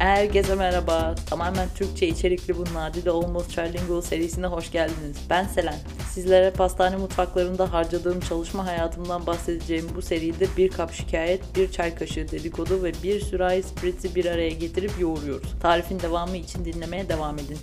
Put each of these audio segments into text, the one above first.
Herkese merhaba. Tamamen Türkçe içerikli bu Nadide Almost Trilingual serisine hoş geldiniz. Ben Selen. Sizlere pastane mutfaklarında harcadığım çalışma hayatımdan bahsedeceğim bu seride bir kap şikayet, bir çay kaşığı dedikodu ve bir sürahi spritzi bir araya getirip yoğuruyoruz. Tarifin devamı için dinlemeye devam edin.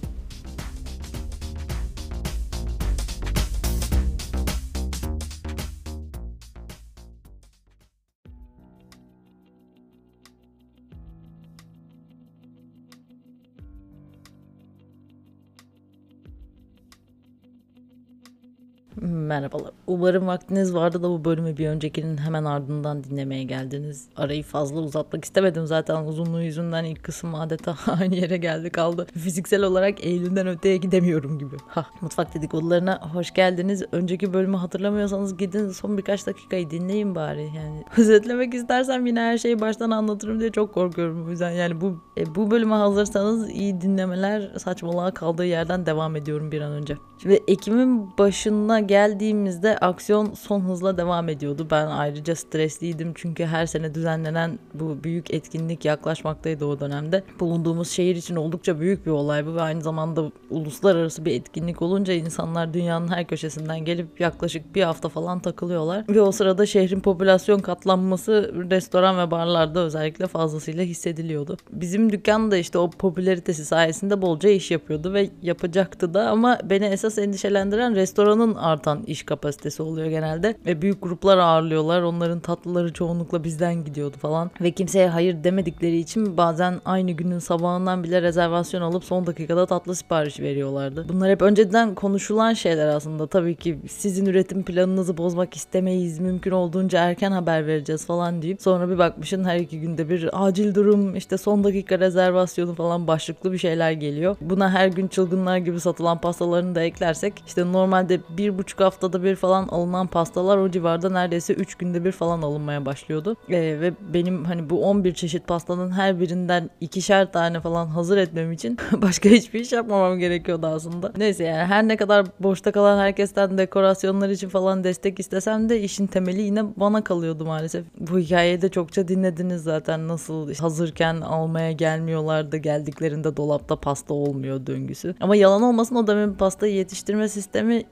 Merhabalar. Umarım vaktiniz vardı da bu bölümü bir öncekinin hemen ardından dinlemeye geldiniz. Arayı fazla uzatmak istemedim zaten uzunluğu yüzünden ilk kısım adeta aynı yere geldi kaldı. Fiziksel olarak Eylül'den öteye gidemiyorum gibi. Ha, mutfak dedikodularına hoş geldiniz. Önceki bölümü hatırlamıyorsanız gidin son birkaç dakikayı dinleyin bari. Yani özetlemek istersem yine her şeyi baştan anlatırım diye çok korkuyorum. O yüzden yani bu e, bu bölüme hazırsanız iyi dinlemeler saçmalığa kaldığı yerden devam ediyorum bir an önce. Şimdi Ekim'in başına geldiğimizde aksiyon son hızla devam ediyordu. Ben ayrıca stresliydim çünkü her sene düzenlenen bu büyük etkinlik yaklaşmaktaydı o dönemde. Bulunduğumuz şehir için oldukça büyük bir olay bu ve aynı zamanda uluslararası bir etkinlik olunca insanlar dünyanın her köşesinden gelip yaklaşık bir hafta falan takılıyorlar. Ve o sırada şehrin popülasyon katlanması restoran ve barlarda özellikle fazlasıyla hissediliyordu. Bizim dükkan da işte o popülaritesi sayesinde bolca iş yapıyordu ve yapacaktı da ama beni esas endişelendiren restoranın artan iş kapasitesi oluyor genelde. Ve büyük gruplar ağırlıyorlar. Onların tatlıları çoğunlukla bizden gidiyordu falan. Ve kimseye hayır demedikleri için bazen aynı günün sabahından bile rezervasyon alıp son dakikada tatlı sipariş veriyorlardı. Bunlar hep önceden konuşulan şeyler aslında. Tabii ki sizin üretim planınızı bozmak istemeyiz. Mümkün olduğunca erken haber vereceğiz falan deyip sonra bir bakmışın her iki günde bir acil durum işte son dakika rezervasyonu falan başlıklı bir şeyler geliyor. Buna her gün çılgınlar gibi satılan pastalarını da eklersek işte normalde bir buçuk haftada bir falan alınan pastalar o civarda neredeyse 3 günde bir falan alınmaya başlıyordu. Ee, ve benim hani bu 11 çeşit pastanın her birinden ikişer tane falan hazır etmem için başka hiçbir iş yapmamam gerekiyordu aslında. Neyse yani her ne kadar boşta kalan herkesten dekorasyonlar için falan destek istesem de işin temeli yine bana kalıyordu maalesef. Bu hikayeyi de çokça dinlediniz zaten nasıl hazırken almaya gelmiyorlardı geldiklerinde dolapta pasta olmuyor döngüsü. Ama yalan olmasın o dönemin pastayı yetiştirme sistemi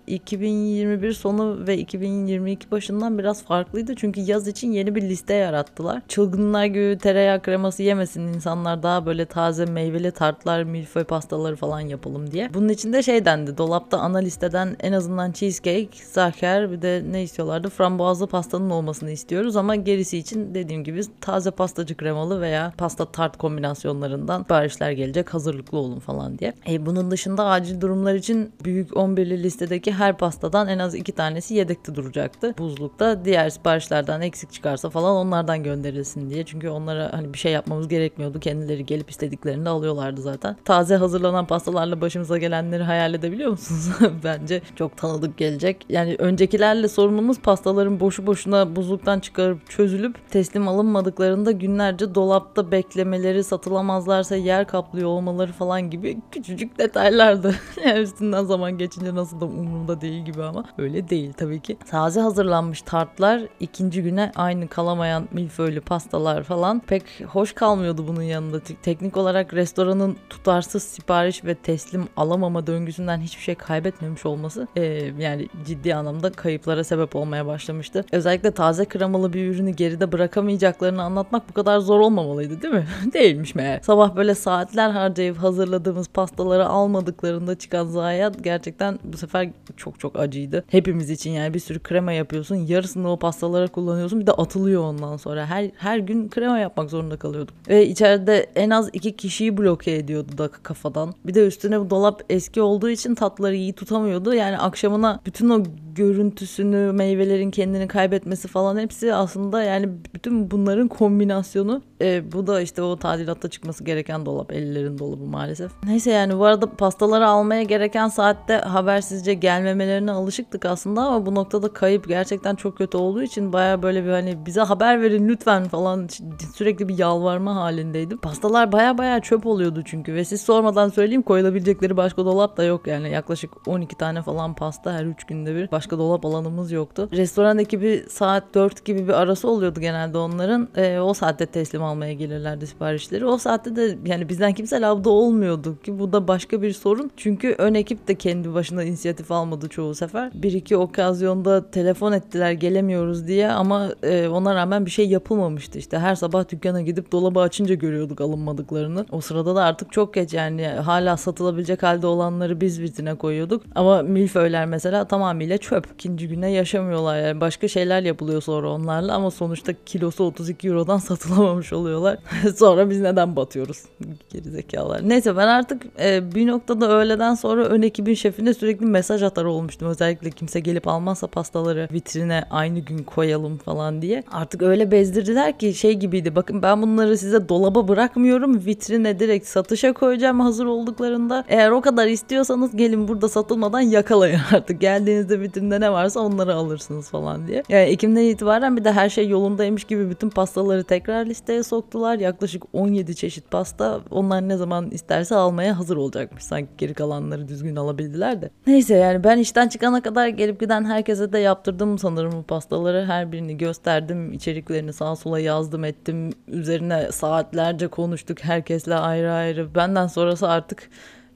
2021 sonu ve 2022 başından biraz farklıydı. Çünkü yaz için yeni bir liste yarattılar. Çılgınlar gibi tereyağı kreması yemesin insanlar daha böyle taze meyveli tartlar, milföy pastaları falan yapalım diye. Bunun için de şey dendi. Dolapta ana listeden en azından cheesecake, zaker bir de ne istiyorlardı? Frambuazlı pastanın olmasını istiyoruz ama gerisi için dediğim gibi taze pastacı kremalı veya pasta tart kombinasyonlarından siparişler gelecek hazırlıklı olun falan diye. E, bunun dışında acil durumlar için büyük 11'li listedeki her pastadan en az iki tanesi yedekte duracaktı. Buzlukta diğer siparişlerden eksik çıkarsa falan onlardan gönderilsin diye. Çünkü onlara hani bir şey yapmamız gerekmiyordu. Kendileri gelip istediklerini alıyorlardı zaten. Taze hazırlanan pastalarla başımıza gelenleri hayal edebiliyor musunuz? Bence çok tanıdık gelecek. Yani öncekilerle sorunumuz pastaların boşu boşuna buzluktan çıkarıp çözülüp teslim alınmadıklarında günlerce dolapta beklemeleri, satılamazlarsa yer kaplıyor olmaları falan gibi küçücük detaylardı. yani üstünden zaman geçince nasıl da umurumda değil gibi ama öyle değil tabii ki. Taze hazırlanmış tartlar ikinci güne aynı kalamayan milföylü pastalar falan pek hoş kalmıyordu bunun yanında. Teknik olarak restoranın tutarsız sipariş ve teslim alamama döngüsünden hiçbir şey kaybetmemiş olması e, yani ciddi anlamda kayıplara sebep olmaya başlamıştı. Özellikle taze kremalı bir ürünü geride bırakamayacaklarını anlatmak bu kadar zor olmamalıydı değil mi? Değilmiş meğer. Sabah böyle saatler harcayıp hazırladığımız pastaları almadıklarında çıkan zayiat gerçekten bu sefer çok çok acıydı. Hepimiz için yani bir sürü krema yapıyorsun. Yarısını o pastalara kullanıyorsun. Bir de atılıyor ondan sonra. Her her gün krema yapmak zorunda kalıyorduk. Ve içeride en az iki kişiyi bloke ediyordu da kafadan. Bir de üstüne bu dolap eski olduğu için tatları iyi tutamıyordu. Yani akşamına bütün o görüntüsünü, meyvelerin kendini kaybetmesi falan hepsi aslında yani bütün bunların kombinasyonu. E, bu da işte o tadilatta çıkması gereken dolap. Ellerin dolabı maalesef. Neyse yani bu arada pastaları almaya gereken saatte habersizce gelmemelerini alışıktık aslında ama bu noktada kayıp gerçekten çok kötü olduğu için baya böyle bir hani bize haber verin lütfen falan sürekli bir yalvarma halindeydim. Pastalar baya baya çöp oluyordu çünkü ve siz sormadan söyleyeyim koyulabilecekleri başka dolap da yok yani yaklaşık 12 tane falan pasta her 3 günde bir başka dolap alanımız yoktu. Restoran ekibi saat 4 gibi bir arası oluyordu genelde onların. E, o saatte teslim almaya gelirlerdi siparişleri. O saatte de yani bizden kimse lavda olmuyordu ki bu da başka bir sorun. Çünkü ön ekip de kendi başına inisiyatif almadı çoğu sefer. Bir iki okazyonda telefon ettiler gelemiyoruz diye ama e, ona rağmen bir şey yapılmamıştı işte. Her sabah dükkana gidip dolabı açınca görüyorduk alınmadıklarını. O sırada da artık çok geç yani hala satılabilecek halde olanları biz vitrine koyuyorduk. Ama milföyler mesela tamamıyla çöp. İkinci güne yaşamıyorlar yani. Başka şeyler yapılıyor sonra onlarla ama sonuçta kilosu 32 Euro'dan satılamamış oluyorlar. sonra biz neden batıyoruz? Gerizekalılar. Neyse ben artık e, bir noktada öğleden sonra ön ekibin şefine sürekli mesaj atar olmuştum. Özellikle kimse gelip almazsa pastaları vitrine aynı gün koyalım falan diye. Artık öyle bezdirdiler ki şey gibiydi. Bakın ben bunları size dolaba bırakmıyorum. Vitrine direkt satışa koyacağım hazır olduklarında. Eğer o kadar istiyorsanız gelin burada satılmadan yakalayın artık. Geldiğinizde vitrinde ne varsa onları alırsınız falan diye. Yani Ekim'den itibaren bir de her şey yolundaymış gibi bütün pastaları tekrar listeye soktular. Yaklaşık 17 çeşit pasta onlar ne zaman isterse almaya hazır olacakmış. Sanki geri kalanları düzgün alabildiler de. Neyse yani ben işten çıkana kadar gelip giden herkese de yaptırdım sanırım bu pastaları. Her birini gösterdim. içeriklerini sağa sola yazdım ettim. Üzerine saatlerce konuştuk herkesle ayrı ayrı. Benden sonrası artık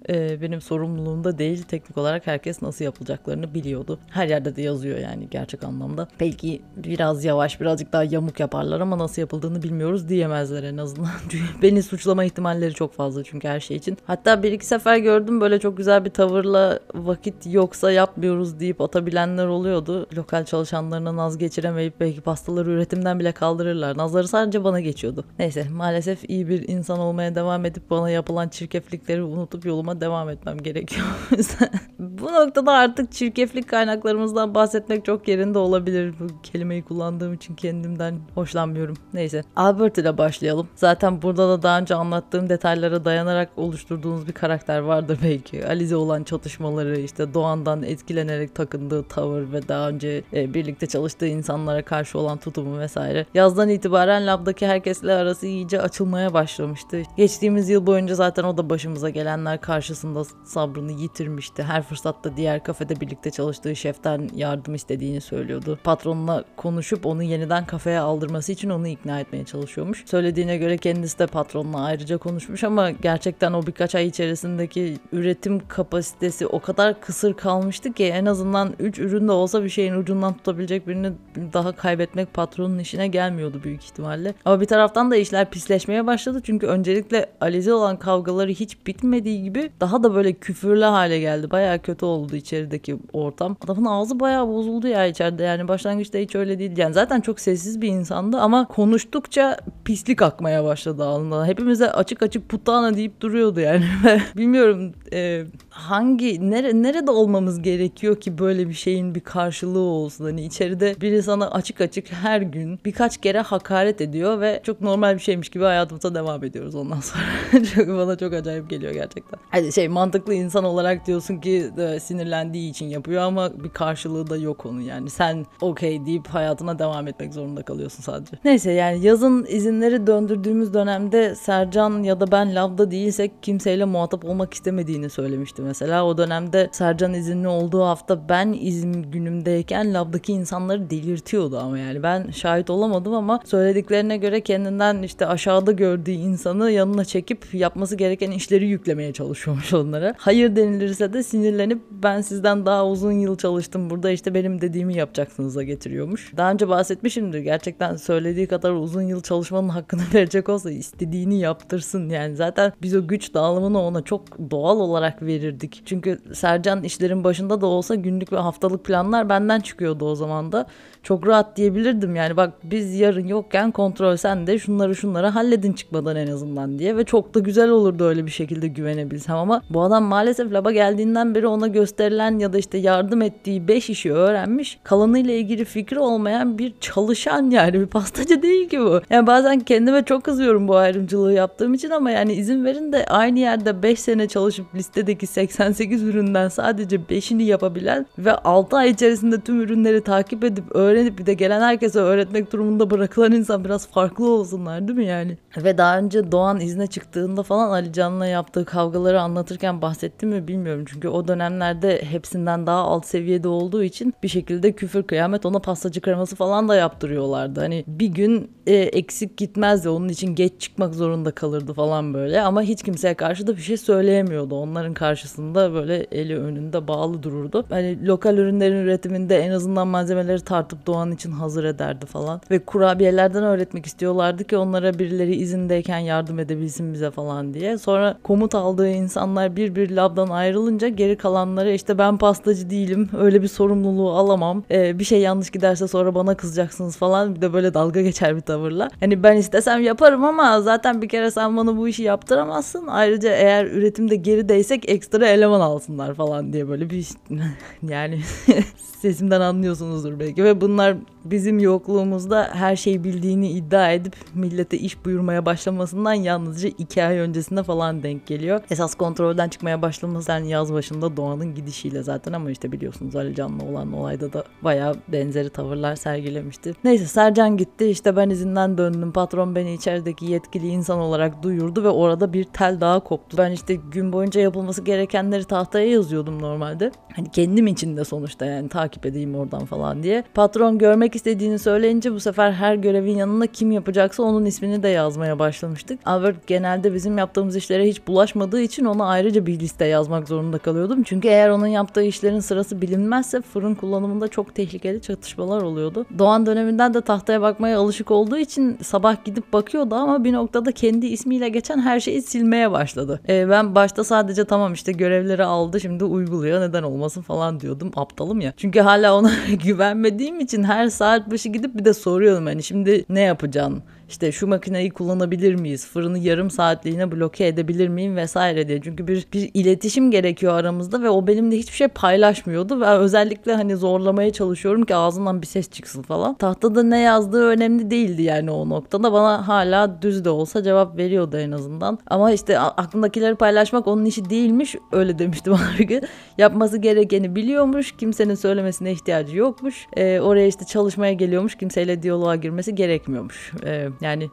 e, benim sorumluluğumda değil. Teknik olarak herkes nasıl yapılacaklarını biliyordu. Her yerde de yazıyor yani gerçek anlamda. Belki biraz yavaş birazcık daha yamuk yaparlar ama nasıl yapıldığını bilmiyoruz diyemezler en azından. Beni suçlama ihtimalleri çok fazla çünkü her şey için. Hatta bir iki sefer gördüm böyle çok güzel bir tavırla vakit yoksa yapmıyoruz deyip atabilenler oluyordu. Lokal çalışanlarına naz geçiremeyip belki pastaları üretimden bile kaldırırlar. Nazları sadece bana geçiyordu. Neyse maalesef iyi bir insan olmaya devam edip bana yapılan çirkeflikleri unutup yoluma devam etmem gerekiyor. Bu noktada artık çirkeflik kaynaklarımızdan bahsetmek çok yerinde olabilir. Bu kelimeyi kullandığım için kendimden hoşlanmıyorum. Neyse. Albert ile başlayalım. Zaten burada da daha önce anlattığım detaylara dayanarak oluşturduğunuz bir karakter vardır belki. Alize olan çatışmaları, işte Doğan'dan etkilenerek takındığı tavır ve daha önce e, birlikte çalıştığı insanlara karşı olan tutumu vesaire. Yazdan itibaren labdaki herkesle arası iyice açılmaya başlamıştı. Geçtiğimiz yıl boyunca zaten o da başımıza gelenler karşı karşısında sabrını yitirmişti. Her fırsatta diğer kafede birlikte çalıştığı şeften yardım istediğini söylüyordu. Patronla konuşup onu yeniden kafeye aldırması için onu ikna etmeye çalışıyormuş. Söylediğine göre kendisi de patronla ayrıca konuşmuş ama gerçekten o birkaç ay içerisindeki üretim kapasitesi o kadar kısır kalmıştı ki en azından 3 ürün de olsa bir şeyin ucundan tutabilecek birini daha kaybetmek patronun işine gelmiyordu büyük ihtimalle. Ama bir taraftan da işler pisleşmeye başladı çünkü öncelikle Alize olan kavgaları hiç bitmediği gibi daha da böyle küfürlü hale geldi. Baya kötü oldu içerideki ortam. Adamın ağzı baya bozuldu ya içeride. Yani başlangıçta hiç öyle değil. Yani zaten çok sessiz bir insandı ama konuştukça pislik akmaya başladı ağzından. Hepimize açık açık putana deyip duruyordu yani. Bilmiyorum e, hangi nere, nerede olmamız gerekiyor ki böyle bir şeyin bir karşılığı olsun. Hani içeride biri sana açık açık her gün birkaç kere hakaret ediyor ve çok normal bir şeymiş gibi hayatımıza devam ediyoruz ondan sonra. çok, bana çok acayip geliyor gerçekten. Hani şey mantıklı insan olarak diyorsun ki de sinirlendiği için yapıyor ama bir karşılığı da yok onun yani. Sen okey deyip hayatına devam etmek zorunda kalıyorsun sadece. Neyse yani yazın izinleri döndürdüğümüz dönemde Sercan ya da ben lavda değilsek kimseyle muhatap olmak istemediğini söylemişti mesela. O dönemde Sercan izinli olduğu hafta ben izin günümdeyken lavdaki insanları delirtiyordu ama yani ben şahit olamadım ama söylediklerine göre kendinden işte aşağıda gördüğü insanı yanına çekip yapması gereken işleri yüklemeye çalışıyormuş onlara. Hayır denilirse de sinirlenip ben sizden daha uzun yıl çalıştım burada işte benim dediğimi yapacaksınız'a getiriyormuş. Daha önce bahsetmişimdir gerçekten söylediği kadar uzun yıl çalışmanın hakkını verecek olsa istediğini yaptırsın yani zaten biz o güç dağılımını ona çok doğal olarak verirdik. Çünkü Sercan işlerin başında da olsa günlük ve haftalık planlar benden çıkıyordu o zaman da. Çok rahat diyebilirdim yani bak biz yarın yokken kontrol sen de şunları şunları halledin çıkmadan en azından diye ve çok da güzel olurdu öyle bir şekilde güvenebilsem ama bu adam maalesef laba geldiğinden beri ona gösterilen ya da işte yardım ettiği 5 işi öğrenmiş. Kalanıyla ilgili fikri olmayan bir çalışan yani bir pastacı değil ki bu. Yani bazen kendime çok kızıyorum bu ayrımcılığı yaptığım için ama yani izin verin de aynı yerde 5 sene çalışıp listedeki 88 üründen sadece 5'ini yapabilen ve 6 ay içerisinde tüm ürünleri takip edip öğrenip bir de gelen herkese öğretmek durumunda bırakılan insan biraz farklı olsunlar değil mi yani? Ve daha önce Doğan izne çıktığında falan Ali Can'la yaptığı kavgaları anlatırken bahsettim mi bilmiyorum. Çünkü o dönemlerde hepsinden daha alt seviyede olduğu için bir şekilde küfür kıyamet ona pastacı kreması falan da yaptırıyorlardı. Hani bir gün e, eksik gitmezdi onun için geç çıkmak zorunda kalırdı falan böyle ama hiç kimseye karşı da bir şey söyleyemiyordu. Onların karşısında böyle eli önünde bağlı dururdu. Hani lokal ürünlerin üretiminde en azından malzemeleri tartıp Doğan için hazır ederdi falan. Ve kurabiyelerden öğretmek istiyorlardı ki onlara birileri izindeyken yardım edebilsin bize falan diye. Sonra komut aldığı insanlar bir bir labdan ayrılınca geri kalanları işte ben pastacı değilim öyle bir sorumluluğu alamam. Ee, bir şey yanlış giderse sonra bana kızacaksınız falan bir de böyle dalga geçer bir tavırla. Hani ben istesem yaparım ama zaten bir kere sen bana bu işi yaptıramazsın. Ayrıca eğer üretimde gerideysek ekstra eleman alsınlar falan diye böyle bir yani sesimden anlıyorsunuzdur belki ve bunlar bizim yokluğumuzda her şeyi bildiğini iddia edip millete iş buyurmaya başlamasından yalnızca iki ay öncesinde falan denk geliyor. Esas kontrolden çıkmaya başlaması yani yaz başında Doğan'ın gidişiyle zaten ama işte biliyorsunuz Ali Can'la olan olayda da bayağı benzeri tavırlar sergilemişti. Neyse Sercan gitti işte ben izinden döndüm. Patron beni içerideki yetkili insan olarak duyurdu ve orada bir tel daha koptu. Ben işte gün boyunca yapılması gerekenleri tahtaya yazıyordum normalde. Hani kendim için de sonuçta yani takip edeyim oradan falan diye. Patron görmek istediğini söyleyince bu sefer her görevin yanına kim yapacaksa onun ismini de yazmaya başlamıştık. Albert genelde bizim yaptığımız işlere hiç bulaşmadığı için ona ayrıca bir liste yazmak zorunda kalıyordum. Çünkü eğer onun yaptığı işlerin sırası bilinmezse fırın kullanımında çok tehlikeli çatışmalar oluyordu. Doğan döneminden de tahtaya bakmaya alışık olduğu için sabah gidip bakıyordu ama bir noktada kendi ismiyle geçen her şeyi silmeye başladı. Ee, ben başta sadece tamam işte görevleri aldı şimdi uyguluyor neden olmasın falan diyordum. Aptalım ya. Çünkü hala ona güvenmediğim için her saat başı gidip bir de soruyorum hani şimdi ne yapacaksın? İşte şu makineyi kullanabilir miyiz? Fırını yarım saatliğine bloke edebilir miyim vesaire diye. Çünkü bir, bir iletişim gerekiyor aramızda ve o benimle hiçbir şey paylaşmıyordu ve özellikle hani zorlamaya çalışıyorum ki ağzından bir ses çıksın falan. Tahtada ne yazdığı önemli değildi yani o noktada. Bana hala düz de olsa cevap veriyordu en azından. Ama işte aklındakileri paylaşmak onun işi değilmiş. Öyle demişti bana bir gün. Yapması gerekeni biliyormuş. Kimsenin söylemesine ihtiyacı yokmuş. Ee, oraya işte çalışmaya geliyormuş. Kimseyle diyaloğa girmesi gerekmiyormuş. Ee, yani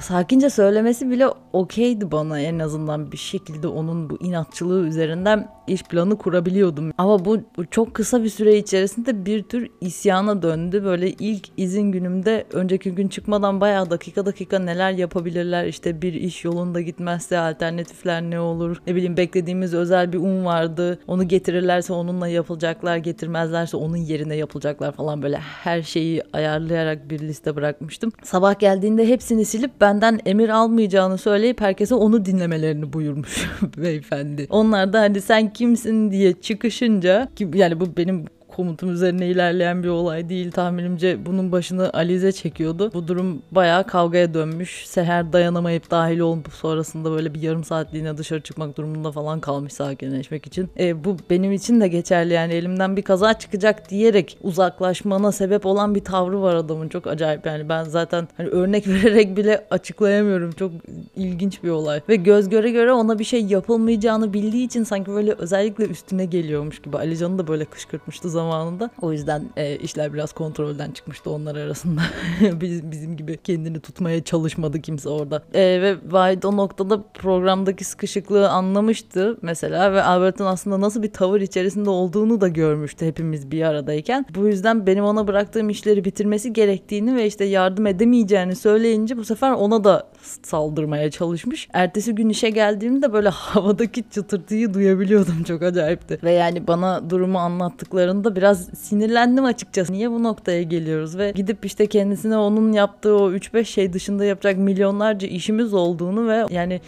sakince söylemesi bile okeydi bana en azından bir şekilde onun bu inatçılığı üzerinden iş planı kurabiliyordum. Ama bu, bu çok kısa bir süre içerisinde bir tür isyana döndü. Böyle ilk izin günümde önceki gün çıkmadan bayağı dakika dakika neler yapabilirler işte bir iş yolunda gitmezse alternatifler ne olur ne bileyim beklediğimiz özel bir un vardı onu getirirlerse onunla yapılacaklar getirmezlerse onun yerine yapılacaklar falan böyle her şeyi ayarlayarak bir liste bırakmıştım. Sabah geldiğinde hepsini silip benden emir almayacağını söyleyip herkese onu dinlemelerini buyurmuş beyefendi. Onlar da hani sen kimsin diye çıkışınca ki yani bu benim komutum üzerine ilerleyen bir olay değil. Tahminimce bunun başını Alize çekiyordu. Bu durum bayağı kavgaya dönmüş. Seher dayanamayıp dahil olup sonrasında böyle bir yarım saatliğine dışarı çıkmak durumunda falan kalmış sakinleşmek için. E, bu benim için de geçerli yani elimden bir kaza çıkacak diyerek uzaklaşmana sebep olan bir tavrı var adamın. Çok acayip yani ben zaten hani örnek vererek bile açıklayamıyorum. Çok ilginç bir olay. Ve göz göre göre ona bir şey yapılmayacağını bildiği için sanki böyle özellikle üstüne geliyormuş gibi. Alican'ı da böyle kışkırtmıştı zaman zamanında. O yüzden e, işler biraz kontrolden çıkmıştı onlar arasında. Biz, bizim gibi kendini tutmaya çalışmadı kimse orada. E, ve Vahid o noktada programdaki sıkışıklığı anlamıştı mesela ve Albert'ın aslında nasıl bir tavır içerisinde olduğunu da görmüştü hepimiz bir aradayken. Bu yüzden benim ona bıraktığım işleri bitirmesi gerektiğini ve işte yardım edemeyeceğini söyleyince bu sefer ona da saldırmaya çalışmış. Ertesi gün işe geldiğimde böyle havadaki çıtırtıyı duyabiliyordum çok acayipti. Ve yani bana durumu anlattıklarında biraz sinirlendim açıkçası. Niye bu noktaya geliyoruz ve gidip işte kendisine onun yaptığı o 3-5 şey dışında yapacak milyonlarca işimiz olduğunu ve yani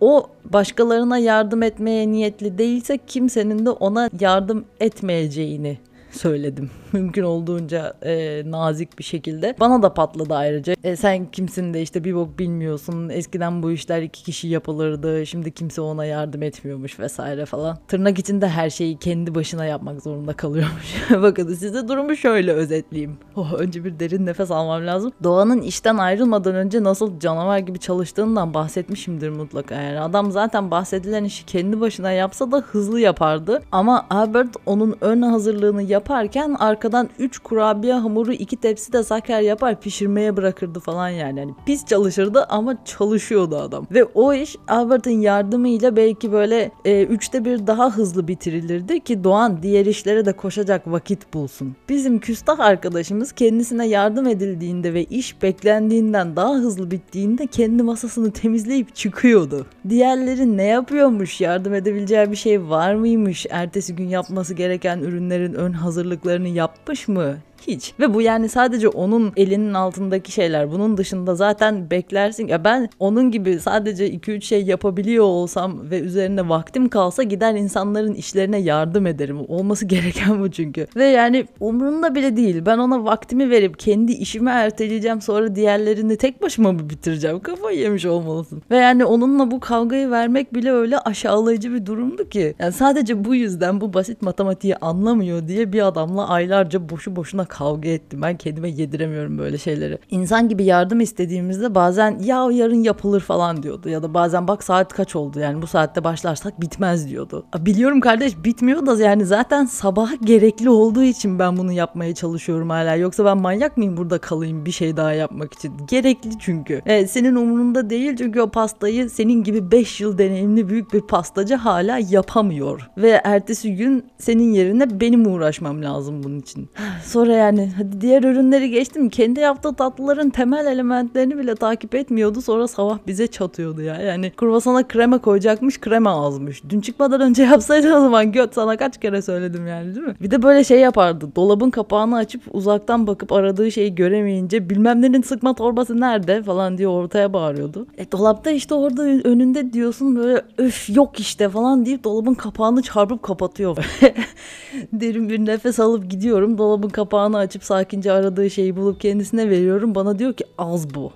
o başkalarına yardım etmeye niyetli değilse kimsenin de ona yardım etmeyeceğini söyledim. Mümkün olduğunca e, nazik bir şekilde. Bana da patladı ayrıca. E, sen kimsin de işte bir bok bilmiyorsun. Eskiden bu işler iki kişi yapılırdı. Şimdi kimse ona yardım etmiyormuş vesaire falan. Tırnak içinde her şeyi kendi başına yapmak zorunda kalıyormuş. Bakın size durumu şöyle özetleyeyim. Oh, önce bir derin nefes almam lazım. Doğanın işten ayrılmadan önce nasıl canavar gibi çalıştığından bahsetmişimdir mutlaka. Yani adam zaten bahsedilen işi kendi başına yapsa da hızlı yapardı. Ama Albert onun ön hazırlığını yaparken arkadan 3 kurabiye hamuru 2 tepsi de zaker yapar pişirmeye bırakırdı falan yani. yani. Pis çalışırdı ama çalışıyordu adam. Ve o iş Albert'ın yardımıyla belki böyle e, üçte bir daha hızlı bitirilirdi ki Doğan diğer işlere de koşacak vakit bulsun. Bizim küstah arkadaşımız kendisine yardım edildiğinde ve iş beklendiğinden daha hızlı bittiğinde kendi masasını temizleyip çıkıyordu. Diğerleri ne yapıyormuş? Yardım edebileceği bir şey var mıymış? Ertesi gün yapması gereken ürünlerin ön hazırlıklarını yapmış mı? Hiç. Ve bu yani sadece onun elinin altındaki şeyler. Bunun dışında zaten beklersin. Ya ben onun gibi sadece 2-3 şey yapabiliyor olsam ve üzerine vaktim kalsa gider insanların işlerine yardım ederim. Olması gereken bu çünkü. Ve yani umrunda bile değil. Ben ona vaktimi verip kendi işimi erteleyeceğim sonra diğerlerini tek başıma mı bitireceğim? Kafayı yemiş olmalısın. Ve yani onunla bu kavgayı vermek bile öyle aşağılayıcı bir durumdu ki. Yani sadece bu yüzden bu basit matematiği anlamıyor diye bir adamla aylarca boşu boşuna kavga ettim. Ben kendime yediremiyorum böyle şeyleri. İnsan gibi yardım istediğimizde bazen ya yarın yapılır falan diyordu. Ya da bazen bak saat kaç oldu yani bu saatte başlarsak bitmez diyordu. Biliyorum kardeş bitmiyor da yani zaten sabah gerekli olduğu için ben bunu yapmaya çalışıyorum hala. Yoksa ben manyak mıyım burada kalayım bir şey daha yapmak için? Gerekli çünkü. Evet, senin umurunda değil çünkü o pastayı senin gibi 5 yıl deneyimli büyük bir pastacı hala yapamıyor. Ve ertesi gün senin yerine benim uğraşmam lazım bunun için. Sonra yani hadi diğer ürünleri geçtim. Kendi yaptığı tatlıların temel elementlerini bile takip etmiyordu. Sonra sabah bize çatıyordu ya. Yani kruvasana krema koyacakmış krema azmış. Dün çıkmadan önce yapsaydı o zaman göt sana kaç kere söyledim yani değil mi? Bir de böyle şey yapardı. Dolabın kapağını açıp uzaktan bakıp aradığı şeyi göremeyince bilmem nenin sıkma torbası nerede falan diye ortaya bağırıyordu. E dolapta işte orada önünde diyorsun böyle öf yok işte falan deyip dolabın kapağını çarpıp kapatıyor. Derin bir nefes alıp gidiyorum. Dolabın kapağını açıp sakince aradığı şeyi bulup kendisine veriyorum. Bana diyor ki az bu.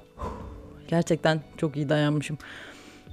Gerçekten çok iyi dayanmışım.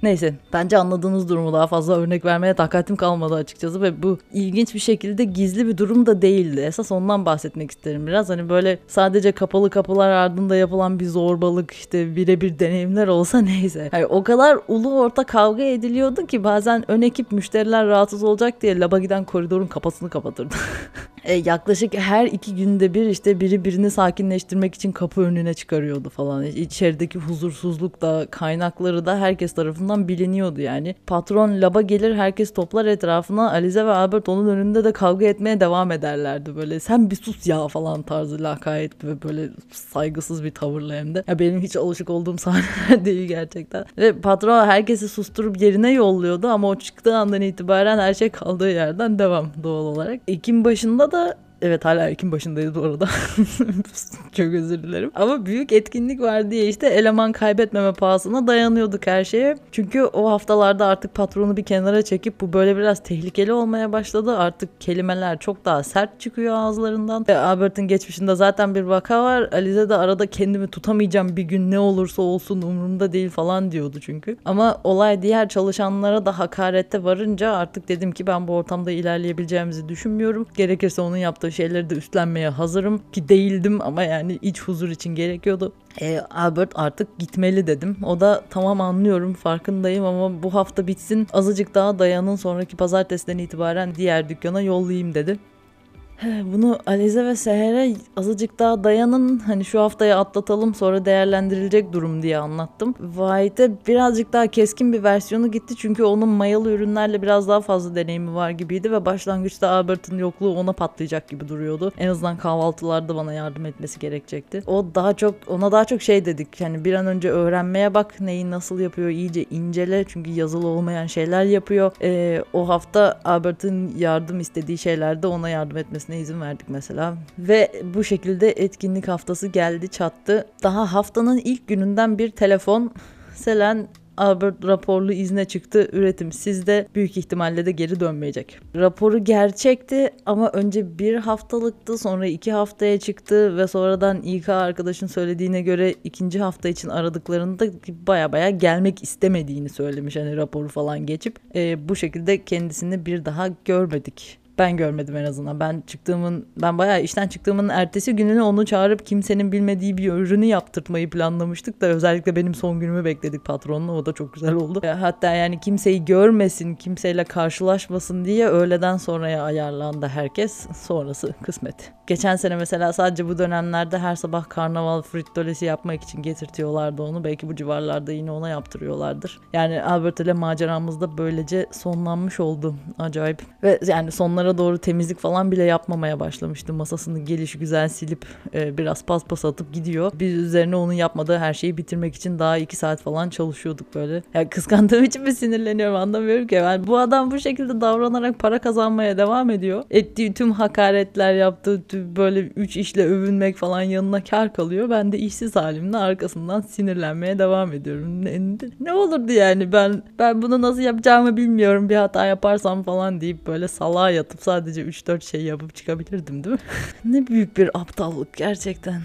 Neyse bence anladığınız durumu daha fazla örnek vermeye takatim kalmadı açıkçası ve bu ilginç bir şekilde gizli bir durum da değildi. Esas ondan bahsetmek isterim biraz. Hani böyle sadece kapalı kapılar ardında yapılan bir zorbalık işte birebir deneyimler olsa neyse. Yani o kadar ulu orta kavga ediliyordu ki bazen ön ekip müşteriler rahatsız olacak diye laba giden koridorun kapısını kapatırdı. e, yaklaşık her iki günde bir işte biri birini sakinleştirmek için kapı önüne çıkarıyordu falan. İçerideki huzursuzluk da kaynakları da herkes tarafından tarafından biliniyordu yani. Patron laba gelir herkes toplar etrafına Alize ve Albert onun önünde de kavga etmeye devam ederlerdi. Böyle sen bir sus ya falan tarzı lakayet ve böyle saygısız bir tavırla hem de. Ya benim hiç alışık olduğum sahneler değil gerçekten. Ve patron herkesi susturup yerine yolluyordu ama o çıktığı andan itibaren her şey kaldığı yerden devam doğal olarak. Ekim başında da Evet hala Ekim başındayız bu arada. Çok özür dilerim. Ama büyük etkinlik var diye işte eleman kaybetmeme pahasına dayanıyorduk her şeye. Çünkü o haftalarda artık patronu bir kenara çekip bu böyle biraz tehlikeli olmaya başladı. Artık kelimeler çok daha sert çıkıyor ağızlarından. E, Albert'in geçmişinde zaten bir vaka var. Alize de arada kendimi tutamayacağım bir gün ne olursa olsun umurumda değil falan diyordu çünkü. Ama olay diğer çalışanlara da hakarette varınca artık dedim ki ben bu ortamda ilerleyebileceğimizi düşünmüyorum. Gerekirse onun yaptığı yaptığı şeyleri de üstlenmeye hazırım ki değildim ama yani iç huzur için gerekiyordu. E, Albert artık gitmeli dedim. O da tamam anlıyorum farkındayım ama bu hafta bitsin azıcık daha dayanın sonraki pazartesiden itibaren diğer dükkana yollayayım dedi. Bunu Alize ve Seher'e azıcık daha dayanın hani şu haftayı atlatalım sonra değerlendirilecek durum diye anlattım. White'e birazcık daha keskin bir versiyonu gitti çünkü onun mayalı ürünlerle biraz daha fazla deneyimi var gibiydi ve başlangıçta Albert'ın yokluğu ona patlayacak gibi duruyordu. En azından kahvaltılarda bana yardım etmesi gerekecekti. O daha çok ona daha çok şey dedik hani bir an önce öğrenmeye bak neyi nasıl yapıyor iyice incele çünkü yazılı olmayan şeyler yapıyor. Ee, o hafta Albert'ın yardım istediği şeylerde ona yardım etmesi gitmesine izin verdik mesela. Ve bu şekilde etkinlik haftası geldi çattı. Daha haftanın ilk gününden bir telefon Selen Albert raporlu izne çıktı. Üretim sizde büyük ihtimalle de geri dönmeyecek. Raporu gerçekti ama önce bir haftalıktı sonra iki haftaya çıktı ve sonradan İK arkadaşın söylediğine göre ikinci hafta için aradıklarında baya baya gelmek istemediğini söylemiş. Hani raporu falan geçip e, bu şekilde kendisini bir daha görmedik. Ben görmedim en azından. Ben çıktığımın, ben bayağı işten çıktığımın ertesi gününü onu çağırıp kimsenin bilmediği bir ürünü yaptırtmayı planlamıştık da özellikle benim son günümü bekledik patronla. O da çok güzel oldu. E, hatta yani kimseyi görmesin, kimseyle karşılaşmasın diye öğleden sonraya ayarlandı herkes. Sonrası kısmet. Geçen sene mesela sadece bu dönemlerde her sabah karnaval frittolesi yapmak için getirtiyorlardı onu. Belki bu civarlarda yine ona yaptırıyorlardır. Yani Albert ile maceramız da böylece sonlanmış oldu. Acayip. Ve yani sonlara doğru temizlik falan bile yapmamaya başlamıştı. Masasını geliş güzel silip e, biraz paspas atıp gidiyor. Biz üzerine onun yapmadığı her şeyi bitirmek için daha iki saat falan çalışıyorduk böyle. Yani kıskandığım için mi sinirleniyorum anlamıyorum ki. Yani bu adam bu şekilde davranarak para kazanmaya devam ediyor. Ettiği tüm hakaretler yaptığı tüm böyle üç işle övünmek falan yanına kar kalıyor. Ben de işsiz halimle arkasından sinirlenmeye devam ediyorum. Ne, ne olurdu yani ben ben bunu nasıl yapacağımı bilmiyorum bir hata yaparsam falan deyip böyle salağa yatıp sadece 3-4 şey yapıp çıkabilirdim değil mi? ne büyük bir aptallık gerçekten.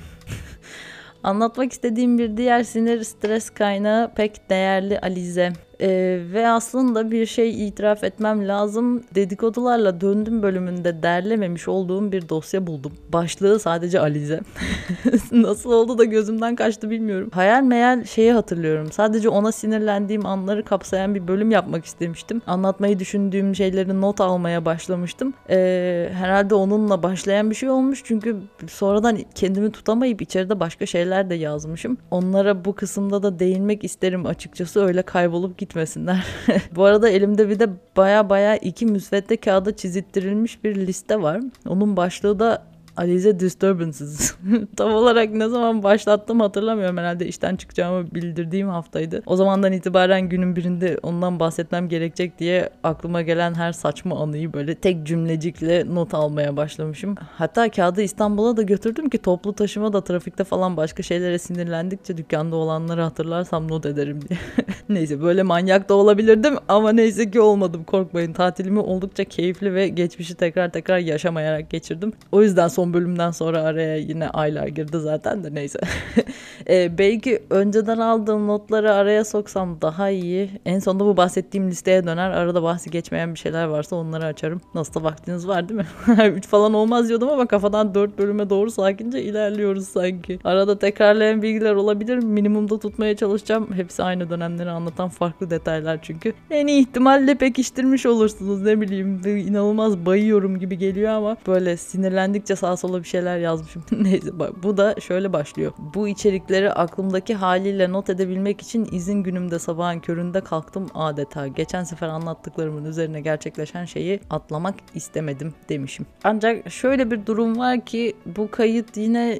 Anlatmak istediğim bir diğer sinir stres kaynağı pek değerli Alize. Ee, ve aslında bir şey itiraf etmem lazım. Dedikodularla döndüm bölümünde derlememiş olduğum bir dosya buldum. Başlığı sadece Alize. Nasıl oldu da gözümden kaçtı bilmiyorum. Hayal meyal şeyi hatırlıyorum. Sadece ona sinirlendiğim anları kapsayan bir bölüm yapmak istemiştim. Anlatmayı düşündüğüm şeyleri not almaya başlamıştım. Ee, herhalde onunla başlayan bir şey olmuş. Çünkü sonradan kendimi tutamayıp içeride başka şeyler de yazmışım. Onlara bu kısımda da değinmek isterim açıkçası. Öyle kaybolup gitmesinler. Bu arada elimde bir de baya baya iki müsvedde kağıda çizittirilmiş bir liste var. Onun başlığı da Alize Disturbances. Tam olarak ne zaman başlattım hatırlamıyorum herhalde işten çıkacağımı bildirdiğim haftaydı. O zamandan itibaren günün birinde ondan bahsetmem gerekecek diye aklıma gelen her saçma anıyı böyle tek cümlecikle not almaya başlamışım. Hatta kağıdı İstanbul'a da götürdüm ki toplu taşıma da trafikte falan başka şeylere sinirlendikçe dükkanda olanları hatırlarsam not ederim diye. neyse böyle manyak da olabilirdim ama neyse ki olmadım korkmayın. Tatilimi oldukça keyifli ve geçmişi tekrar tekrar yaşamayarak geçirdim. O yüzden son son bölümden sonra araya yine aylar girdi zaten de neyse. e, belki önceden aldığım notları araya soksam daha iyi. En sonunda bu bahsettiğim listeye döner. Arada bahsi geçmeyen bir şeyler varsa onları açarım. Nasıl da vaktiniz var değil mi? 3 falan olmaz diyordum ama kafadan 4 bölüme doğru sakince ilerliyoruz sanki. Arada tekrarlayan bilgiler olabilir. Minimumda tutmaya çalışacağım. Hepsi aynı dönemleri anlatan farklı detaylar çünkü. En iyi ihtimalle pekiştirmiş olursunuz ne bileyim. inanılmaz bayıyorum gibi geliyor ama böyle sinirlendikçe sağ sola bir şeyler yazmışım. Neyse bak bu da şöyle başlıyor. Bu içerikleri aklımdaki haliyle not edebilmek için izin günümde sabahın köründe kalktım adeta. Geçen sefer anlattıklarımın üzerine gerçekleşen şeyi atlamak istemedim demişim. Ancak şöyle bir durum var ki bu kayıt yine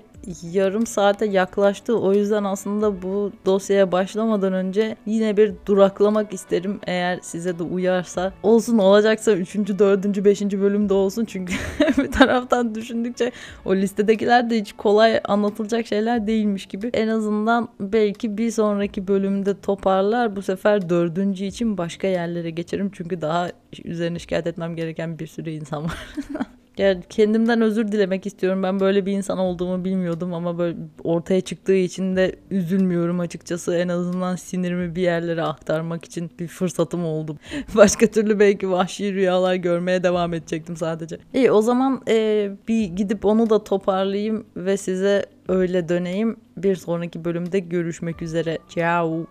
yarım saate yaklaştı. O yüzden aslında bu dosyaya başlamadan önce yine bir duraklamak isterim eğer size de uyarsa. Olsun olacaksa 3. 4. 5. bölümde olsun çünkü bir taraftan düşündükçe o listedekiler de hiç kolay anlatılacak şeyler değilmiş gibi. En azından belki bir sonraki bölümde toparlar. Bu sefer dördüncü için başka yerlere geçerim çünkü daha üzerine şikayet etmem gereken bir sürü insan var. Yani kendimden özür dilemek istiyorum. Ben böyle bir insan olduğumu bilmiyordum ama böyle ortaya çıktığı için de üzülmüyorum açıkçası. En azından sinirimi bir yerlere aktarmak için bir fırsatım oldu. Başka türlü belki vahşi rüyalar görmeye devam edecektim sadece. İyi o zaman e, bir gidip onu da toparlayayım ve size öyle döneyim. Bir sonraki bölümde görüşmek üzere. Ciao.